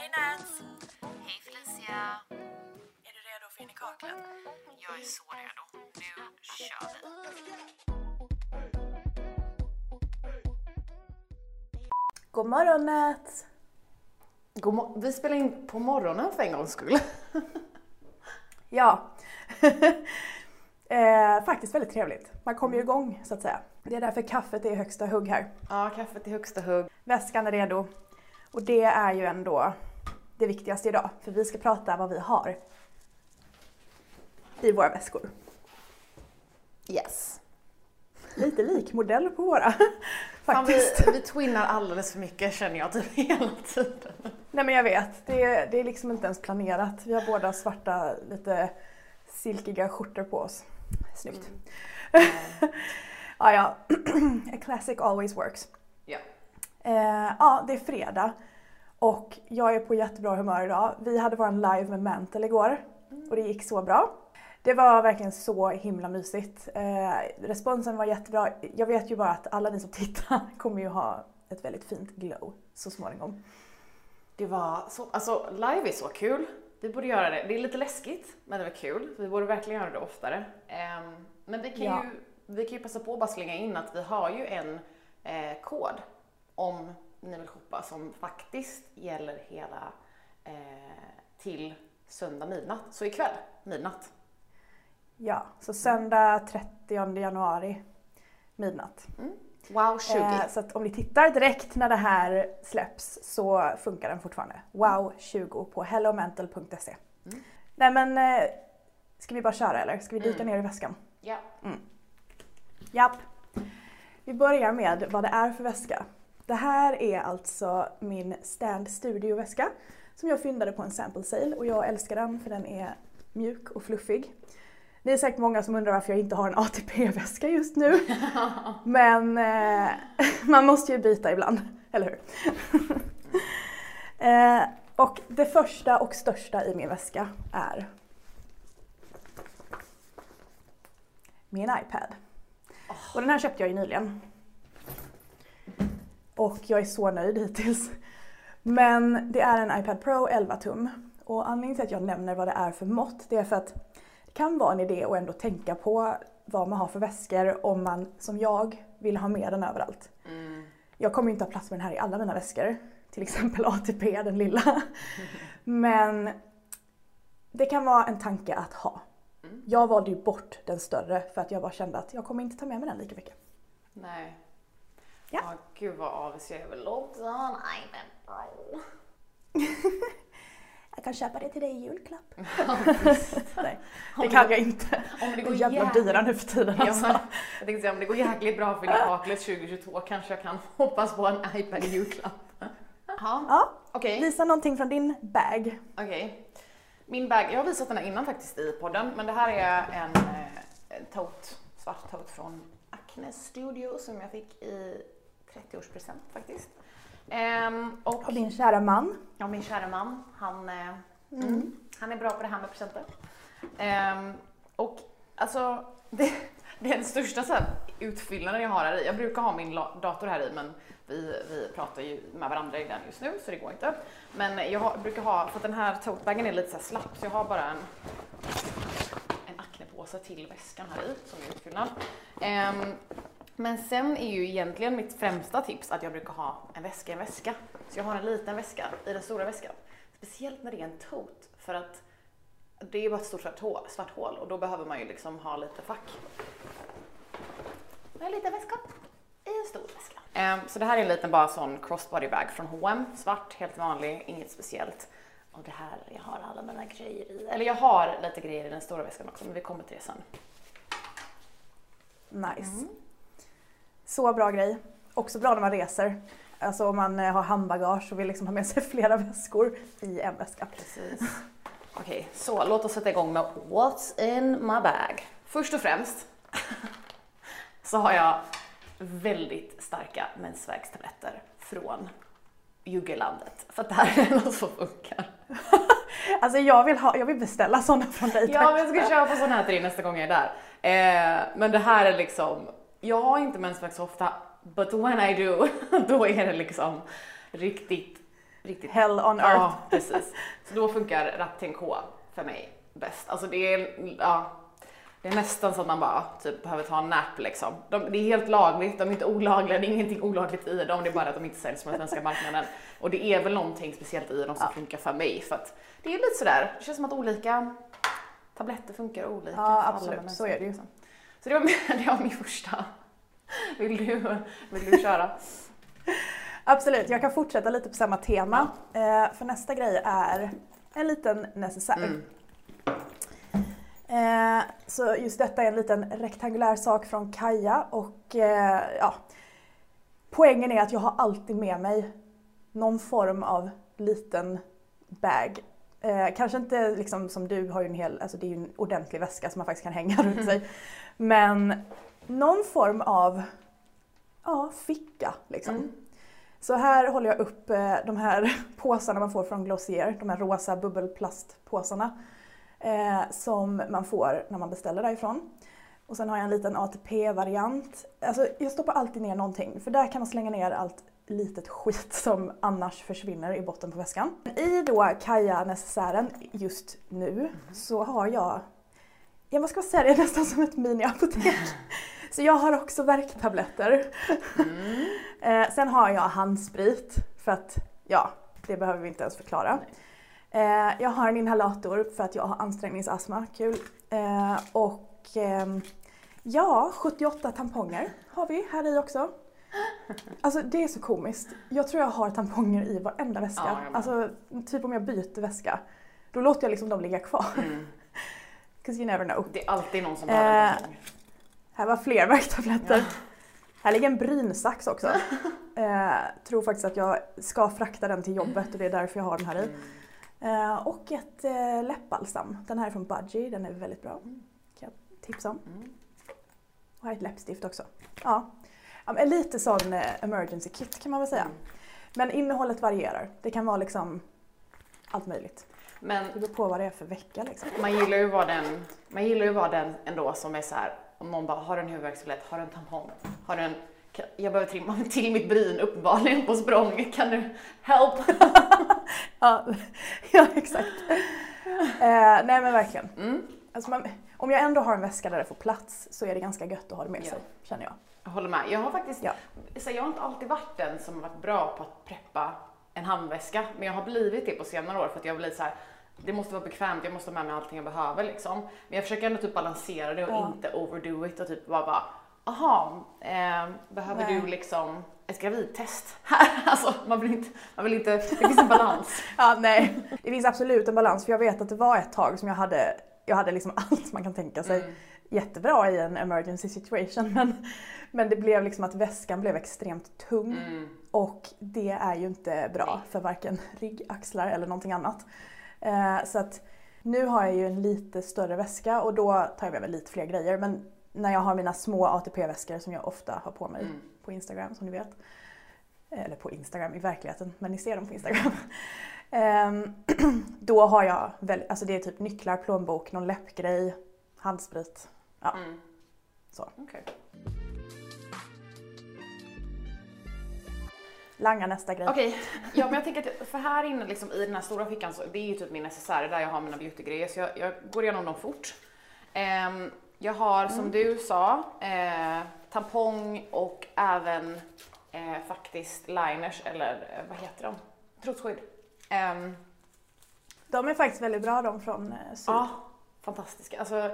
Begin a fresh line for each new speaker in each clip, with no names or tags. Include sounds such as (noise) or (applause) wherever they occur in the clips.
Hej Nats!
Hej Felicia!
Är du redo för in i kaklet?
Jag är så redo. Nu kör vi!
God morgon Nats!
God mo- vi spelar in på morgonen för en gångs skull. (laughs)
Ja. (laughs) eh, faktiskt väldigt trevligt. Man kommer ju igång så att säga. Det är därför kaffet är i högsta hugg här.
Ja, kaffet i högsta hugg.
Väskan är redo. Och det är ju ändå det viktigaste idag. För vi ska prata vad vi har i våra väskor.
Yes.
Lite lik modell på våra (laughs)
Fan, vi,
faktiskt.
vi twinnar alldeles för mycket känner jag typ (laughs) hela tiden.
Nej men jag vet, det är, det är liksom inte ens planerat. Vi har båda svarta lite silkiga skjortor på oss. Snyggt. (laughs) ja, ja. (clears throat) A classic always works.
Ja.
Eh, ja, det är fredag och jag är på jättebra humör idag. Vi hade vår live med Mantle igår och det gick så bra. Det var verkligen så himla mysigt. Eh, responsen var jättebra. Jag vet ju bara att alla ni som tittar (laughs) kommer ju ha ett väldigt fint glow så småningom.
Det var så, alltså live är så kul. Vi borde göra det. Det är lite läskigt, men det var kul. Vi borde verkligen göra det oftare. Ehm, men vi kan,
Ja.
ju, vi kan ju passa på att bara slänga in att vi har ju en eh, kod om ni vill shoppa som faktiskt gäller hela eh, till söndag midnatt. Så ikväll midnatt.
Ja, så söndag 30 januari midnatt.
Wow 20.
Eh, så om ni tittar direkt när det här släpps så funkar den fortfarande. Wow20 på hellomental.se.
Mm.
Nej men, eh, ska vi bara köra eller? Ska vi dyka
Mm.
ner i väskan?
ja.
Japp. Vi börjar med vad det är för väska. Det här är alltså min Stand Studio-väska som jag fyndade på en sample sale och jag älskar den för den är mjuk och fluffig. Det är säkert många som undrar varför jag inte har en ATP-väska just nu. (laughs) Men eh, (laughs) man måste ju byta ibland, eller hur? (laughs) eh, och det första och största i min väska är min iPad. Och den här köpte jag ju nyligen. Och jag är så nöjd hittills. Men det är en iPad Pro 11 tum. Och anledningen till att jag nämner vad det är för mått, det är för att det kan vara en idé att ändå tänka på vad man har för väskor om man, som jag, vill ha med den överallt.
Mm.
Jag kommer inte ha plats med den här i alla mina väskor. Till exempel (laughs) ATP, den lilla. Men det kan vara en tanke att ha.
Mm.
Jag valde ju bort den större för att jag bara kände att jag kommer inte ta med mig den lika mycket.
Nej.
Ja.
Ja, gud vad avis jag är väl också ha en iPad Pro.
Jag kan köpa det till dig i julklapp. (laughs)
Ja.
Nej, det kan jag inte.
Om det
De
går
är jävla
jävligt-
dyra nu för tiden alltså.
Ja, jag tänkte säga om det går jäkligt bra för Kaklet (laughs) 2022 kanske jag kan (laughs) hoppas på en iPad i julklapp. Ja,
Ja,
okej.
visa någonting från din bag.
Okej. Min bag, jag har visat den här innan faktiskt i podden, men det här är en, eh, tote, svart tote från Acne Studio som jag fick i 30-årspresent faktiskt. Ehm, och
Av din kära man.
Ja, min kära man, han, eh, mm. han är bra på det här med presenter. Ehm, och alltså, (laughs) det, det är den största så här, utfyllnaden jag har här i. Jag brukar ha min dator här i, men vi, vi pratar ju med varandra i den just nu, så det går inte. Men jag har, brukar ha, för att den här totebagen är lite så här slapp, så jag har bara en, en aknepåse till väskan här i, som är utfyllnad. Ehm, men sen är ju egentligen mitt främsta tips att jag brukar ha en väska i en väska. Så jag har en liten väska i den stora väskan. Speciellt när det är en tote, för att det är bara ett stort svart hål, svart hål och då behöver man ju liksom ha lite fack. En liten väska i en stor väska. Ehm, så det här är en liten bara sån crossbody bag från H&M, svart, helt vanlig, inget speciellt. Och det här, jag har alla mina grejer i. Eller jag har lite grejer i den stora väskan också, men vi kommer till det sen.
Nice. Så bra grej. Också bra när man reser. Alltså om man eh, har handbagage och vill liksom ha med sig (laughs) flera väskor i en väska.
Precis. Okej, så låt oss sätta igång med What's in my bag? Först och främst (laughs) så har jag väldigt starka mensvärkstabletter från Juggelandet. För att det här är något som funkar. (laughs)
Alltså jag vill, ha, jag vill beställa sådana från dig
Ja, men jag ska köpa sån här till dig nästa gång jag är där. Eh, men det här är liksom, jag har inte mensvärk så ofta, but when I do, (laughs) då är det liksom riktigt riktigt
hell on earth.
Ja, (laughs) precis. Så då funkar Rapten K för mig bäst. Alltså det är, ja, det är nästan så att man bara typ behöver ta en nap liksom. De, det är helt lagligt, de är inte olagliga, det är ingenting olagligt i dem, det är bara att de inte säljs på den svenska marknaden. Och det är väl någonting speciellt i dem som
Ja.
funkar för mig för att det är lite sådär, det känns som att olika tabletter funkar olika
Ja, absolut. Så är det ju.
Så det var, (laughs) det var min första. Vill du, vill du köra?
Absolut, jag kan fortsätta lite på samma tema. Eh, för nästa grej är en liten necessär.
Mm.
Eh, så just detta är en liten rektangulär sak från Kaja och eh, ja, poängen är att jag har alltid med mig någon form av liten bag. Eh, kanske inte liksom som du har ju en hel, alltså det är ju en ordentlig väska som man faktiskt kan hänga runt sig. Men någon form av ja, ficka liksom.
Mm.
Så här håller jag upp eh, de här (laughs) påsarna man får från Glossier, de här rosa bubbelplastpåsarna eh, som man får när man beställer därifrån. Och sen har jag en liten ATP-variant. Alltså jag stoppar alltid ner någonting för där kan man slänga ner allt litet skit som annars försvinner i botten på väskan. I då Kaja-necessären just nu så har jag, ja vad ska man säga, det är nästan som ett mini-apotek. (laughs) Så jag har också värktabletter.
Mm. (laughs)
Eh, sen har jag handsprit för att, ja, det behöver vi inte ens förklara. Eh, jag har en inhalator för att jag har ansträngningsastma, kul. Eh, och ehm, ja, 78 tamponger har vi här i också. Alltså det är så komiskt. Jag tror jag har tamponger i varenda väska.
Ja,
alltså typ om jag byter väska, då låter jag liksom dem ligga kvar.
Mm. (laughs)
'Cause you never know.
Det är alltid någon som behöver en
Eh,
tampong.
Här var fler (laughs) värktabletter. Här ligger en brynsax också. (laughs) Eh, tror faktiskt att jag ska frakta den till jobbet och det är därför jag har den här i.
Mm.
Eh, och ett eh, läppbalsam. Den här är från Budgie, den är väldigt bra. Kan jag tipsa om.
Mm.
Och här är ett läppstift också. Ja. Ja men lite sån eh, emergency kit kan man väl säga.
Mm.
Men innehållet varierar. Det kan vara liksom allt möjligt.
Men
Det beror på vad det är för vecka liksom.
man gillar ju att vara den, man gillar ju att vara den ändå som är så här om någon bara har du en huvudvärkstablett, har du en tampong, har du en jag behöver trimma (laughs) till mitt bryn uppenbarligen på språng, kan du help? (laughs)
Ja, (laughs) ja exakt. Eh, nej men verkligen.
Mm.
Alltså man, om jag ändå har en väska där det får plats så är det ganska gött att ha det med
Ja.
sig, känner jag.
Håller med. Jag har faktiskt,
Ja.
så jag har inte alltid varit den som har varit bra på att preppa en handväska, men jag har blivit det på senare år för att jag har blivit så här. Det måste vara bekvämt, jag måste ha med mig allting jag behöver liksom. Men jag försöker ändå typ balansera det och
Ja.
inte overdo it och typ bara bara, aha, eh, behöver
Nej.
du liksom ett gravidtest (laughs) här? Alltså man vill inte, man vill inte, det finns en balans. (laughs)
Ja, nej. Det finns absolut en balans för jag vet att det var ett tag som jag hade, jag hade liksom (laughs) allt man kan tänka sig
Mm.
Jättebra i en emergency situation (laughs) men, men det blev liksom att väskan blev extremt tung
Mm.
och det är ju inte bra för varken rygg, axlar eller någonting annat. Eh, så att nu har jag ju en lite större väska och då tar jag med mig lite fler grejer men när jag har mina små ATP-väskor som jag ofta har på mig
Mm.
på Instagram som ni vet. Eller på Instagram i verkligheten, men ni ser dem på Instagram. (laughs) Ehm, (clears throat) då har jag väl, alltså det är typ nycklar, plånbok, någon läppgrej, handsprit. Ja.
Mm.
Så.
Okej.
Langa nästa grej.
Okej, ja men jag tänker att för här inne liksom, i den här stora fickan så det är ju typ min necessär där jag har mina beautygrejer så jag, jag går igenom dem fort. Ehm, jag har som du sa eh, tampong och även eh, faktiskt liners eller eh, vad heter de? Trosskydd. Ehm,
De är faktiskt väldigt bra de från eh, Syd.
Ja, fantastiska. Alltså,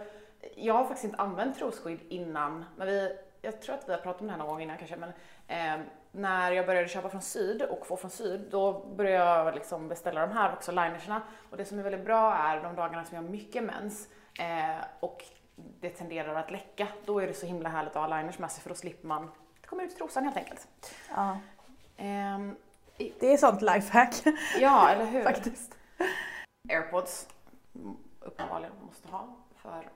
jag har faktiskt inte använt trosskydd innan, men vi, jag tror att vi har pratat om det här någon gång innan kanske, men eh, när jag började köpa från Syd och få från Syd, då började jag liksom beställa de här också, linerserna. Och det som är väldigt bra är de dagarna som jag har mycket mens eh, och det tenderar att läcka, då är det så himla härligt att ha liners med sig för då slipper man, det kommer ut i trosan helt enkelt.
Ja.
I-
Det är sånt lifehack
ja, eller hur? (laughs)
faktiskt.
airpods uppenbarligen måste ha för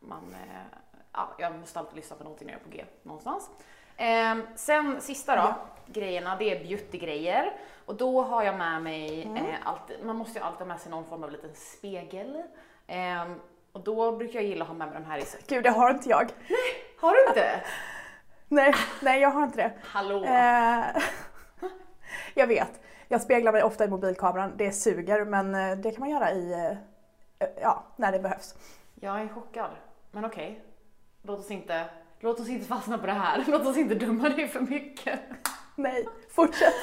man, eh, ja, jag måste alltid lyssna på någonting när jag är på G någonstans. Eh, sen sista då,
Ja.
grejerna, det är beautygrejer och då har jag med mig,
Mm.
eh, alltid, man måste ju alltid ha med sig någon form av liten spegel. Eh, och då brukar jag gilla att ha med mig de här i
Gud, det har inte jag.
Har du inte? (laughs)
Nej, nej jag har inte det.
Hallå?
Eh, (laughs) jag vet. Jag speglar mig ofta i mobilkameran, det suger men eh, det kan man göra i, ja, när det behövs.
Jag är chockad. Men okej. Låt oss inte Låt oss inte fastna på det här. (laughs) Låt oss inte döma dig för mycket.
Nej, fortsätt.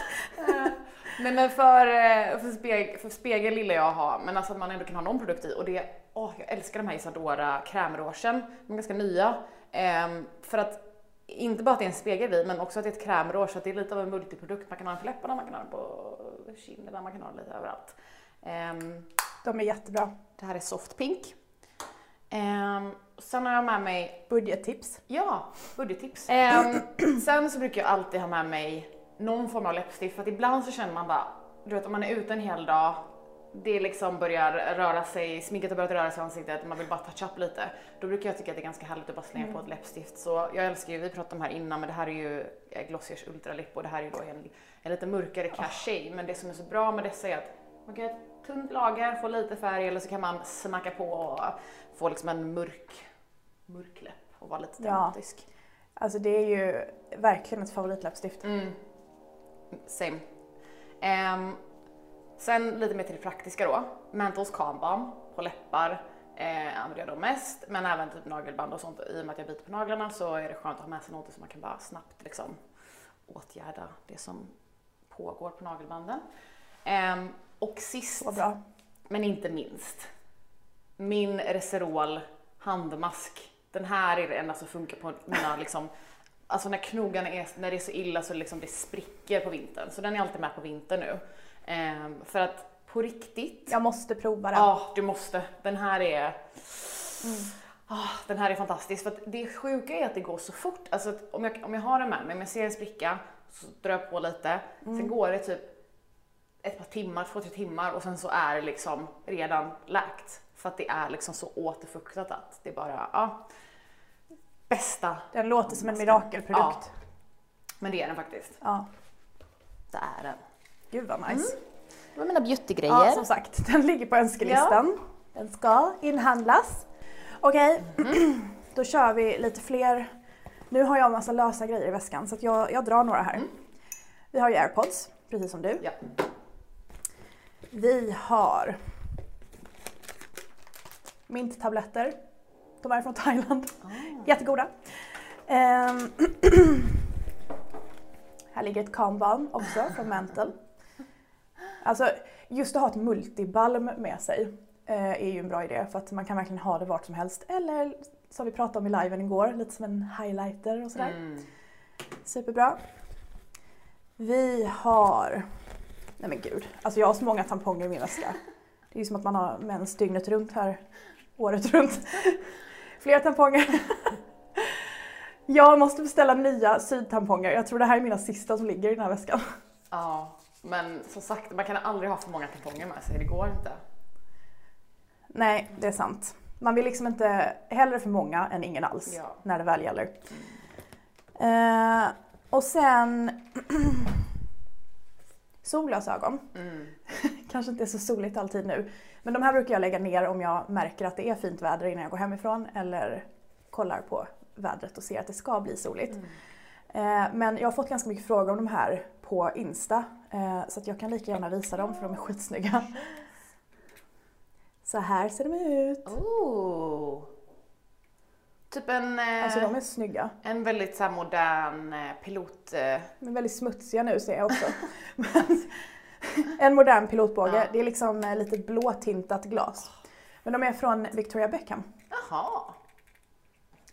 (laughs)
Nej men för, eh, för, speg, för spegel gillar jag att ha, men alltså att man ändå kan ha någon produkt i. Och det, åh, jag älskar de här Isadora krämråsen. De är ganska nya. Ehm, för att, inte bara att det är en spegel i, men också att det är ett krämrås, så att det är lite av en multiprodukt. Man kan ha den för läpparna, man kan ha den på kinderna, man kan ha den lite överallt. Ehm,
de är jättebra.
Det här är soft pink. Ehm, sen har jag med mig
budgettips.
Ja, budgettips. Ehm, (clears throat) sen så brukar jag alltid ha med mig någon form av läppstift för att ibland så känner man bara, du vet om man är ute en hel dag, det liksom börjar röra sig, sminket har börjat röra sig i ansiktet, man vill bara toucha up lite. Då brukar jag tycka att det är ganska härligt att bara slänga mm. på ett läppstift. Så jag älskar ju, vi pratade om det här innan, men det här är ju eh, Glossiers Ultra Lip och det här är ju då en, en lite mörkare cachet. Oh. Men det som är så bra med dessa är att man kan tunt lager, få lite färg eller så kan man smacka på och få liksom en mörk, mörk läpp och vara lite tematisk. Ja.
Alltså det är ju verkligen ett favoritläppstift.
Mm. Same. Um, sen lite mer till det praktiska då. Mentals Calm Balm på läppar eh, använder jag då mest, men även typ nagelband och sånt. I och med att jag biter på naglarna så är det skönt att ha med sig något så man kan bara snabbt liksom åtgärda det som pågår på nagelbanden. Um, och sist, men inte minst, min Reserol handmask. Den här är det enda som funkar på mina liksom, alltså när knogarna är, när det är så illa så liksom det spricker på vintern. Så den är alltid med på vintern nu. Ehm, för att på riktigt.
Jag måste prova den.
Ja, du måste. Den här är mm. Oh, den här är fantastisk för att det sjuka är att det går så fort. Alltså om jag, om jag har den med mig, om jag ser en spricka så drar jag på lite. Mm. Sen går det typ ett par timmar, två, tre timmar och sen så är det liksom redan läkt. För att det är liksom så återfuktat att det bara, ja. Bästa.
Den låter som en mirakelprodukt. Ja.
Men det är den faktiskt.
Ja.
Det är den.
Gud vad nice.
Mm. Det var mina beautygrejer.
Ja, som sagt, den ligger på önskelistan. Ja. Den ska inhandlas. Okej, okay. mm. (clears throat) då kör vi lite fler. Nu har jag en massa lösa grejer i väskan så jag, jag drar några här. Mm. Vi har ju airpods, precis som du.
Ja.
Vi har minttabletter. De är från Thailand. Oh. Jättegoda. Um, (clears throat) här ligger ett calm balm också från Mantle. Alltså just att ha ett multibalm med sig eh, är ju en bra idé för att man kan verkligen ha det vart som helst. Eller som vi pratade om i liven igår, lite som en highlighter och sådär. Mm. Superbra. Vi har, nej men gud, alltså jag har så många tamponger i min väska. Det är ju som att man har mens dygnet runt här året runt. Fler tamponger. Jag måste beställa nya sydtamponger. Jag tror det här är mina sista som ligger i den här väskan.
Ja, men som sagt, man kan aldrig ha för många tamponger med sig. Det går inte.
Nej, det är sant. Man vill liksom inte hellre för många än ingen alls ja. när det väl gäller. Mm. Eh, och sen (clears throat) solglasögon. Mm. (laughs) Kanske inte är så soligt alltid nu. Men de här brukar jag lägga ner om jag märker att det är fint väder innan jag går hemifrån eller kollar på vädret och ser att det ska bli soligt. Mm. Eh, men jag har fått ganska mycket frågor om de här på Insta eh, så att jag kan lika gärna visa dem för de är skitsnygga. Så här ser de ut.
Oh. Typ en...
Eh, alltså de är snygga.
En väldigt så modern pilot... De
är väldigt smutsiga nu ser jag också. (laughs) en modern pilotbåge. Ja. Det är liksom eh, lite blåtintat glas. Men de är från Victoria Beckham.
Jaha.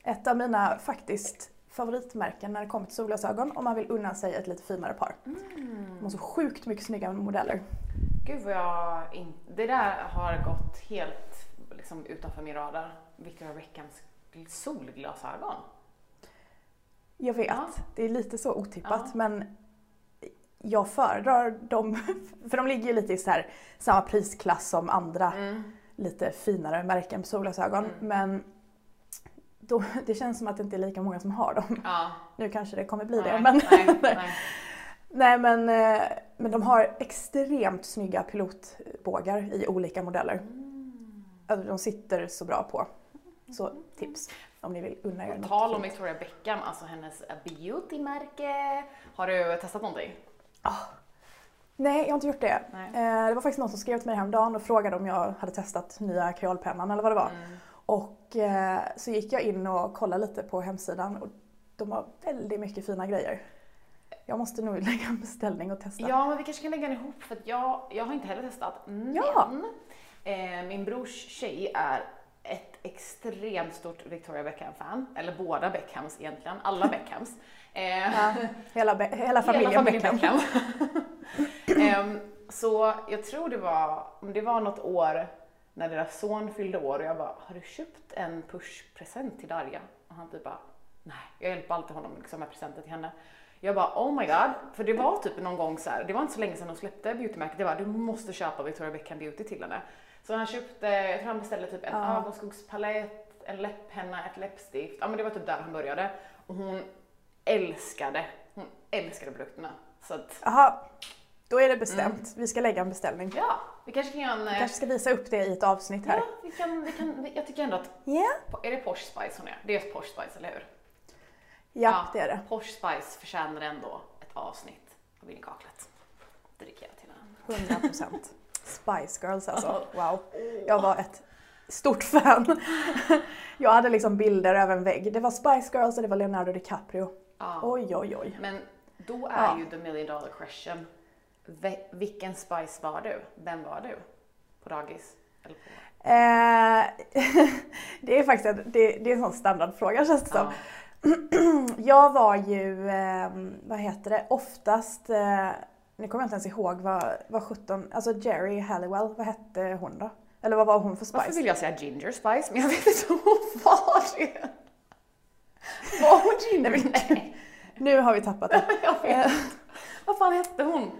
Ett av mina faktiskt favoritmärken när det kommer till solglasögon om man vill unna sig ett lite finare par. Mm. De har så sjukt mycket snygga modeller.
Gud vad jag in... Det där har gått helt liksom, utanför min radar. Victoria Beckhams solglasögon.
Jag vet, ja. det är lite så otippat ja. men jag föredrar dem, (laughs) för de ligger ju lite i så här, samma prisklass som andra mm. lite finare märken på solglasögon. Mm. Men då, (laughs) det känns som att det inte är lika många som har dem.
Ja.
Nu kanske det kommer bli nej, det. Men, nej, nej. (laughs) nej, men, eh, men de har extremt snygga pilotbågar i olika modeller. Mm. Alltså, de sitter så bra på. Så tips om ni vill unna er
något. tal om Victoria Beckham, alltså hennes beautymärke. Har du testat någonting?
Oh. Nej, jag har inte gjort det.
Nej.
Eh, det var faktiskt någon som skrev till mig häromdagen och frågade om jag hade testat nya kreolpennan eller vad det var.
Mm.
Och eh, så gick jag in och kollade lite på hemsidan och de har väldigt mycket fina grejer. Jag måste nog (laughs) lägga en beställning och testa.
Ja, men vi kanske kan lägga den ihop för jag, jag har inte heller testat. Men
Ja.
eh, min brors tjej är extremt stort Victoria Beckham-fan. Eller båda Beckhams egentligen, alla Beckhams. (laughs) Eh,
Ja, hela, be- hela familjen Beckham.
Ehm, (laughs) så jag tror det var, det var något år när deras son fyllde år och jag bara, har du köpt en pushpresent till Darja? Och han typ bara, nej. Jag hjälper alltid honom liksom med presenter till henne. Jag bara, oh my god. För det var typ någon gång så här, det var inte så länge sedan de släppte beautymärket. Det var, du måste köpa Victoria Beckham Beauty till henne. Så han köpte, jag tror han beställde typ en
Ja.
ögonskugspalett, en läpppenna, ett läppstift. Ja men det var typ där han började. Och hon älskade, hon älskade produkterna. Så att,
Jaha, då är det bestämt.
Mm.
Vi ska lägga en beställning.
ja, vi kanske kan göra en...
Vi kanske ska visa upp det i ett avsnitt här.
Ja, vi kan, vi kan, jag tycker ändå att,
Ja,
är det Posh Spice hon är? Det är Posh Spice, eller hur?
ja, det är det.
Posh Spice förtjänar ändå ett avsnitt av In i kaklet. Dedikerat till henne.
100 procent. Spice Girls alltså. Wow. Jag var ett stort fan. (laughs) Jag hade liksom bilder över en vägg. Det var Spice Girls och det var Leonardo DiCaprio.
Ja.
Oj, oj, oj.
Men då är
Ja.
ju the million dollar question. Vilken Spice var du? Vem var du? På dagis? Eller på...
Eh, (laughs) det är faktiskt en, det, det är en sån standardfråga känns det som.
Ja. (clears throat)
Jag var ju, eh, vad heter det, oftast, eh, nu kommer jag inte ens ihåg vad, vad 17, alltså Jerry Halliwell, vad hette hon då? Eller vad var hon för
Varför
Spice?
vill jag säga Ginger Spice? Men jag vet inte om hon var det. Var hon Ginger?
Nej,
Nej,
Nu har vi tappat det. (laughs)
jag vet inte. Vad fan hette hon?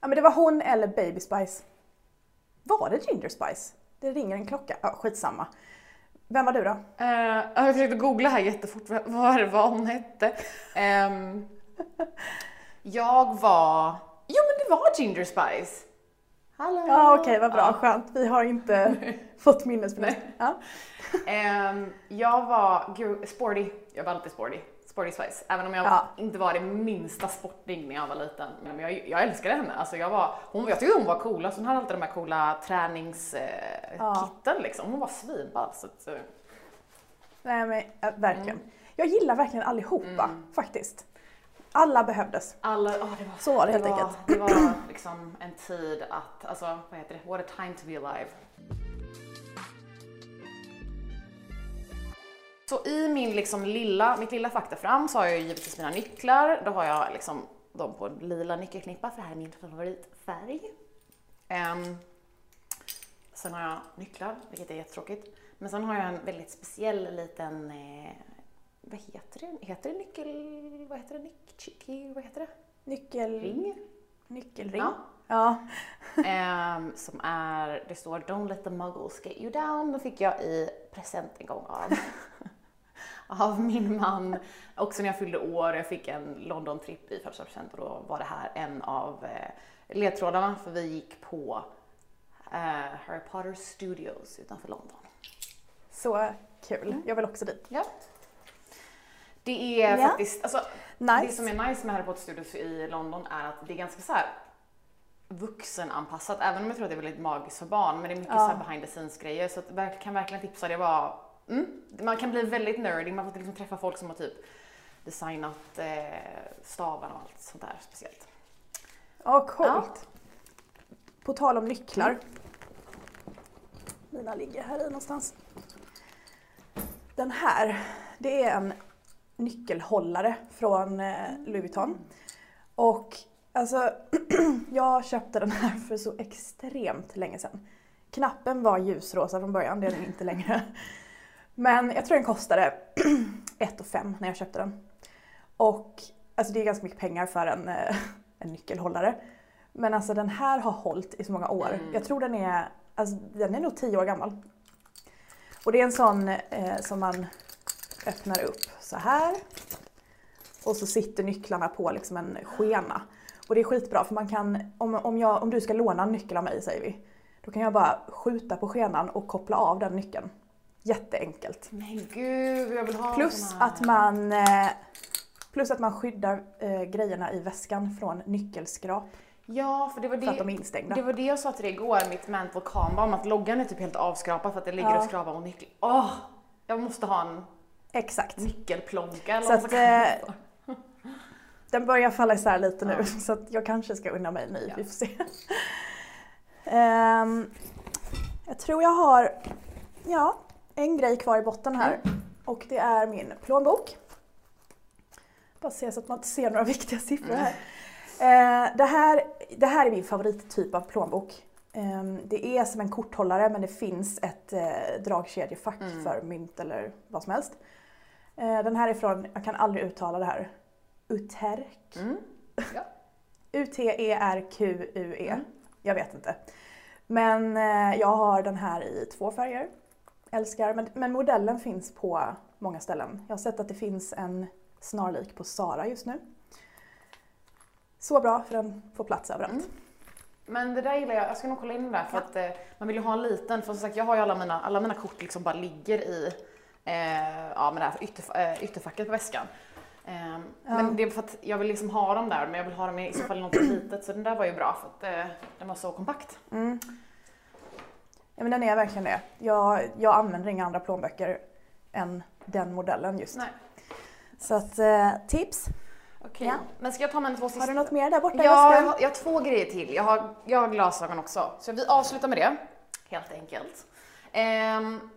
Ja men det var hon eller Baby Spice. Var det Ginger Spice? Det ringer en klocka. Ja, skitsamma. Vem var du då?
Uh, jag försökte googla här jättefort vad det var hon hette. Ehm, (laughs) jag var... Jo men det var Ginger Spice. Hallå?
Ja okej, vad bra,
Ja.
skönt. Vi har inte (laughs) fått minnesförlust. Ja.
Ehm, jag var gud, sporty. Jag var alltid sporty. Sporty Spice. Även om jag
Ja.
inte var det minsta sportig när jag var liten. Men jag, jag älskade henne. Alltså jag, var, hon, jag tyckte hon var cool. Alltså hon hade alltid de här coola träningskitten eh,
Ja.
liksom. Hon var svinball. Så att, eh,
Nej men äh, verkligen. Jag gillar verkligen allihopa
Mm.
faktiskt. Alla behövdes.
alla, åh, det var
Så var det helt
var,
enkelt.
Det var (clears throat) liksom en tid att, alltså vad heter det, what a time to be alive. Så i min liksom lilla, mitt lilla faktafram så har jag ju givetvis mina nycklar. Då har jag liksom dem på en lila nyckelknippa för det här är min favoritfärg. Ehm, sen har jag nycklar, vilket är jättetråkigt. Men sen har jag en väldigt speciell liten, eh, vad heter det? Heter det nyckel, vad heter det? Nick, vad heter det?
Nyckel...
Ring?
Nyckelring.
Ja.
Ja. (laughs)
Ehm, som är, det står Don't let the muggles get you down. Den fick jag i present en gång av, (laughs) av min man. Också när jag fyllde år, jag fick en London-tripp i födelsedagspresent och då var det här en av eh, ledtrådarna för vi gick på eh, Harry Potter Studios utanför London.
Så kul.
Mm.
Jag vill också dit.
Ja. Det är
Ja.
faktiskt, alltså
Nice.
Det som är nice med Harry Potter Studios i London är att det är ganska så här vuxenanpassat, även om jag tror att det är väldigt magiskt för barn, men det är mycket
Ja.
så här behind the scenes grejer så att kan verkligen tipsa, det var, mm, man kan bli väldigt nerdy, man får liksom träffa folk som har typ designat eh, stavarna och allt sånt där speciellt.
Ja, coolt. På tal om nycklar. Mina ligger här i någonstans. Den här, det är en nyckelhållare från eh, Louis Vuitton. Och alltså, (clears throat) jag köpte den här för så extremt länge sedan. Knappen var ljusrosa från början, det är den inte längre. Men jag tror den kostade (clears throat) 1 5 när jag köpte den. Och alltså det är ganska mycket pengar för en, eh, en nyckelhållare. Men alltså den här har hållit i så många år.
Mm.
Jag tror den är, alltså den är nog 10 år gammal. Och det är en sån eh, som man öppnar upp så här. Och så sitter nycklarna på liksom en skena. Och det är skitbra för man kan, om, om, jag, om du ska låna en nyckel av mig säger vi. Då kan jag bara skjuta på skenan och koppla av den nyckeln. Jätteenkelt.
Men gud, jag vill ha
Plus att man eh, Plus att man skyddar eh, grejerna i väskan från nyckelskrap
Ja, för det var
för att de
det,
är instängda.
det var det jag sa till dig igår, mitt mantle combo, om att loggan är typ helt avskrapad för att det ligger
Ja.
och skrapar mot nyckel. Åh! jag måste ha en
Exakt.
nyckelplånka eller
Så att, eh. (laughs) Den börjar falla isär lite nu
Ja.
så att jag kanske ska unna mig en ny.
Ja.
Vi får se. (laughs) Ehm, jag tror jag har ja, en grej kvar i botten här och det är min plånbok. Bara se så att man inte ser några (laughs) viktiga siffror här. Eh, det, här det här är min favorittyp av plånbok. Ehm, det är som en korthållare men det finns ett eh, dragkedjefack
Mm.
för mynt eller vad som helst. Eh, den här är från, jag kan aldrig uttala det här, Uterk.
Mm.
U-T-E-R-Q-U-E. (laughs)
Mm.
Jag vet inte. Men eh, jag har den här i två färger. Älskar, men, men modellen finns på många ställen. Jag har sett att det finns en snarlik på Sara just nu. Så bra för den får plats överallt.
Mm. Men det där gillar jag, jag ska nog kolla in det där för att eh, man vill ju ha en liten, för som sagt jag har ju alla mina, alla mina kort liksom bara ligger i eh, ja, med det här ytterf eh, ytterfacket på väskan. Ehm, Men det är för att jag vill liksom ha dem där men jag vill ha dem i så fall i något litet så den där var ju bra för att eh, den var så kompakt.
Mm. Ja, men den är verkligen det. Jag, jag använder inga andra plånböcker än den modellen just.
Nej.
Så att eh, tips.
Okej,
Ja.
men ska jag ta mina två sista?
Har du något mer där borta
Ja, jag har, jag har två grejer till. Jag har, jag har glasögon också. Så vi avslutar med det, helt enkelt. Ehm,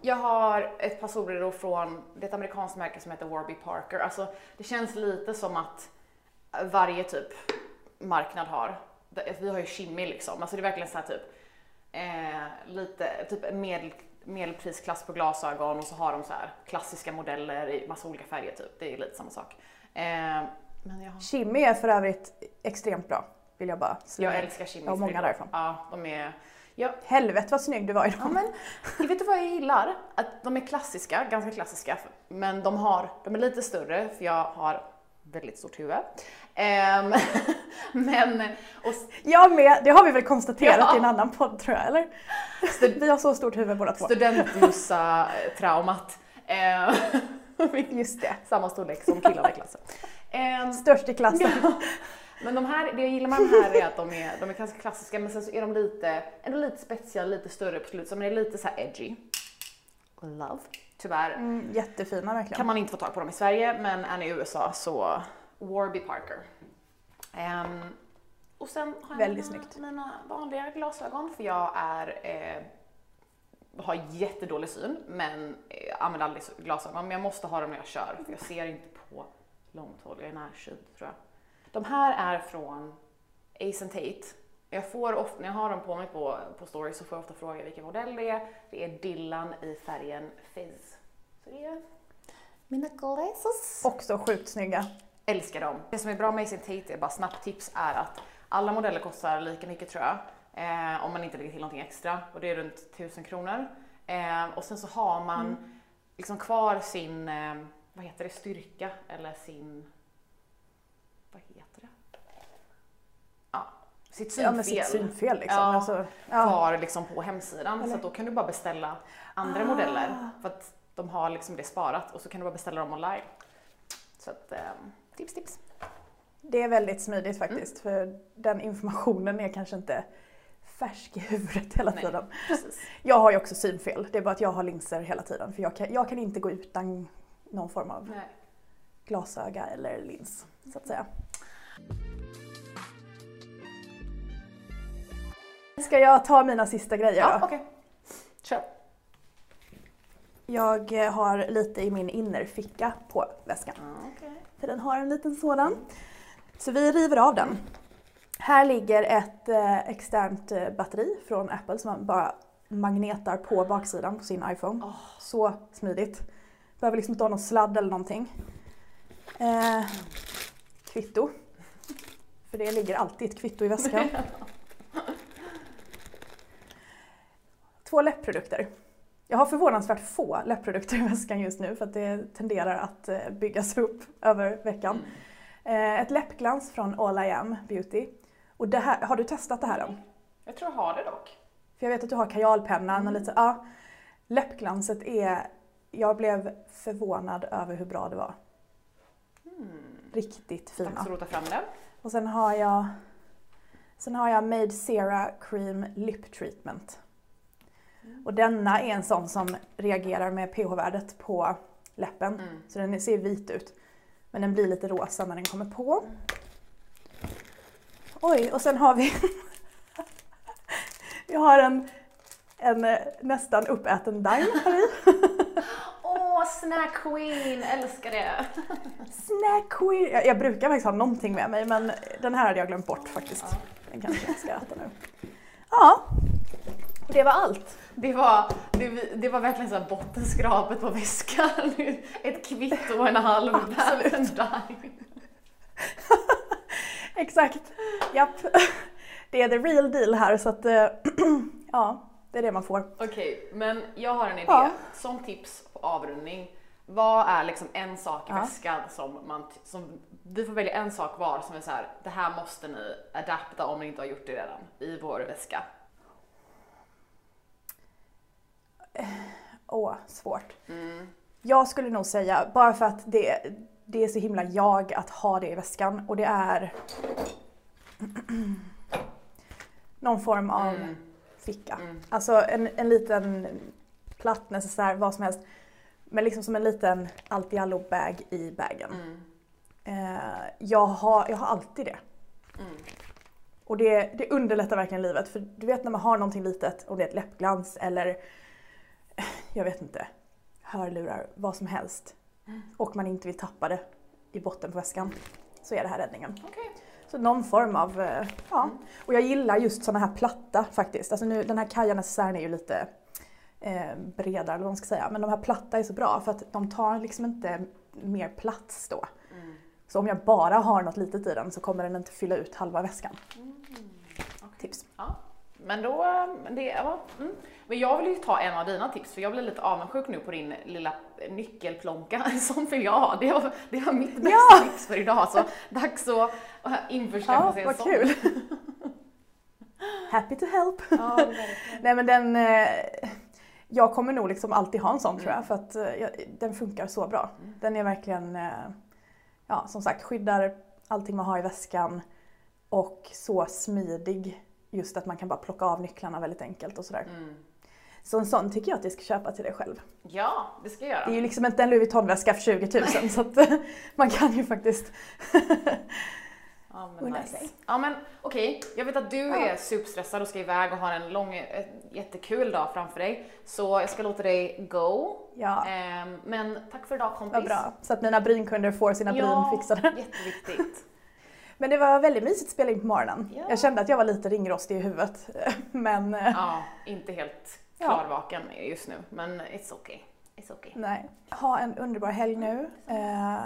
jag har ett par solbrillor från det är ett amerikanskt märke som heter Warby Parker. Alltså, det känns lite som att varje typ marknad har. Vi har ju Shimmy liksom. Alltså det är verkligen så här typ eh, lite typ medel, medelprisklass på glasögon och så har de så här klassiska modeller i massa olika färger typ. Det är lite samma sak. Ehm, men jag har
Shimmy är för övrigt extremt bra. Vill jag bara slänga
Jag älskar Kimmys
Jag har många därifrån.
Ja, de är... Ja,
Helvete vad snygg du var i
ja
dem.
men vet du vad jag gillar? Att de är klassiska, ganska klassiska, men de, har, de är lite större för jag har väldigt stort huvud. Ehm, (laughs) men, och
Jag med, det har vi väl konstaterat
Ja.
i en annan podd tror jag, eller? Vi har så stort huvud båda två.
studentmussa-traumat. Ehm, (laughs)
Just det.
samma storlek som killarna i klassen. Ehm,
Störst i klassen.
Men de här, det jag gillar med de här är att de är, de är ganska klassiska men sen så är de lite, ändå lite spetsiga, lite större på slutet. Så de är lite så här edgy. Love. Tyvärr
Mm, jättefina verkligen.
kan man inte få tag på dem i Sverige men är ni i USA så Warby Parker. Ehm, och sen har jag
Väldigt
mina,
snyggt.
mina vanliga glasögon för jag är eh, har jättedålig syn men eh, använder aldrig glasögon men jag måste ha dem när jag kör för jag ser inte på långt håll, jag är närsyn tror jag. De här är från Ace Tate. Jag får ofta, när jag har dem på mig på, på stories så får jag ofta fråga vilken modell det är. Det är Dylan i färgen Fizz. Så det är mina glasses.
Också sjukt snygga.
Älskar dem. Det som är bra med Ace Tate är bara snabbt tips är att alla modeller kostar lika mycket tror jag. Eh, om man inte lägger till någonting extra och det är runt 1000 kronor. Eh, och sen så har man liksom kvar sin, eh, vad heter det, styrka eller sin, vad heter det? Ja, sitt synfel.
Ja men sitt synfel liksom.
Ja.
Alltså, ja.
kvar liksom på hemsidan så
Eller-
att då kan du bara beställa andra
Ah.
modeller för att de har liksom det sparat och så kan du bara beställa dem online. Så att, ehm, tips tips.
Det är väldigt smidigt faktiskt för den informationen är kanske inte färsk i huvudet hela
Nej.
tiden.
Precis.
Jag har ju också synfel, det är bara att jag har linser hela tiden för jag kan, jag kan inte gå utan någon form av
Nej.
glasöga eller lins så att säga. Ska jag ta mina sista grejer
Ja,
då?
okej. Kör.
Jag eh, har lite i min innerficka på väskan.
Ja, okej.
För den har en liten sådan. Så vi river av den. Här ligger ett eh, externt eh, batteri från Apple som man bara magnetar på baksidan på sin iPhone.
Åh.
Så smidigt. Behöver liksom inte ha någon sladd eller någonting. Eh, kvitto. För det ligger alltid ett kvitto i väskan. (laughs) Två läppprodukter. Jag har förvånansvärt få läppprodukter i väskan just nu för att det tenderar att eh, byggas upp över veckan. Eh, Ett läppglans från All I Am Beauty. Och det här, har du testat det här än?
Jag tror jag har det dock.
För jag vet att du har kajalpennan och lite så, ja. Läppglanset är, jag blev förvånad över hur bra det var.
Mm.
Riktigt fina.
Dags att rota fram det.
Och sen har jag Sen har jag Made Cera Cream Lip Treatment. Och denna är en sån som reagerar med pH-värdet på läppen.
Mm.
Så den ser vit ut. Men den blir lite rosa när den kommer på. Oj, och sen har vi (laughs) Vi har en, en eh, nästan uppäten daim här i. (laughs)
Åh, snack queen! Älskar det! (laughs)
Snack queen! Jag, jag brukar faktiskt ha någonting med mig men den här hade jag glömt bort faktiskt. Den kanske jag ska äta nu. Ja, och det var allt.
Det var, det, det var verkligen så bottenskrapet på väskan. (laughs) Ett kvitto och en halv
Absolut. (laughs) Exakt, japp. Det är the real deal här så att eh, (clears throat) ja, det är det man får.
Okej, men jag har en idé.
Ja.
Som tips på avrundning. Vad är liksom en sak i
Ja.
väskan som man, som, vi får välja en sak var som är så här, det här måste ni adapta om ni inte har gjort det redan i vår väska.
Åh, svårt.
Mm.
Jag skulle nog säga, bara för att det, det är så himla jag att ha det i väskan och det är (clears throat) någon form av
Mm.
ficka.
Mm.
Alltså en, en liten platt necessär, vad som helst. Men liksom som en liten allt i allo bag i bagen.
Mm.
Eh, jag, har, jag har alltid det.
Mm.
Och det, det underlättar verkligen livet. För du vet när man har någonting litet, om det är ett läppglans eller jag vet inte, hörlurar, vad som helst. Och man inte vill tappa det i botten på väskan. Så är det här räddningen.
Okej.
Så någon form av, eh, ja. Och jag gillar just sådana här platta faktiskt. Alltså nu, den här Kaja necessären är ju lite eh, bredare eller vad man ska säga. Men de här platta är så bra för att de tar liksom inte mer plats då.
Mm.
Så om jag bara har något litet i den så kommer den inte fylla ut halva väskan. Tips.
Ja. Men då, det, ja, mm. Men jag vill ju ta en av dina tips för jag blir lite avundsjuk nu på din lilla nyckelplånka. (laughs) Sån vill jag ha. Det var, det var mitt bästa
Ja!
tips för idag. Så dags att äh, införskaffa
Ja,
sig en
vad
sån.
kul! (laughs) Happy to help!
Ja.
Nej men den, eh, jag kommer nog liksom alltid ha en sån tror jag för att eh, jag, den funkar så bra. Den är verkligen, eh, ja som sagt skyddar allting man har i väskan och så smidig. Just att man kan bara plocka av nycklarna väldigt enkelt och sådär.
Mm.
Så en sån tycker jag att du ska köpa till dig själv.
Ja, det ska jag göra.
Det är ju liksom inte en Louis Vuitton-väska för 20 000 så att (laughs) man kan ju faktiskt
Ja, men nice.
sig.
Ja men okej, jag vet att du
Ja.
är superstressad och ska iväg och har en lång, jättekul dag framför dig. Så jag ska låta dig go.
Ja,
Ehm, men tack för idag kompis.
vad bra. Så att mina brynkunder får sina bryn fixade. (laughs)
jätteviktigt.
Men det var väldigt mysigt att spela in på morgonen.
Ja.
Jag kände att jag var lite ringrostig i huvudet. (laughs) Men eh,
Ja, inte helt
Ja.
klarvaken just nu, men it's okay. It's okay.
nej. Ha en underbar helg nu. Eh,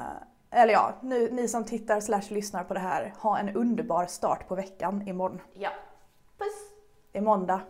eller ja, nu, ni som tittar slash lyssnar på det här, ha en underbar start på veckan imorgon.
Ja. Puss!
Det är måndag.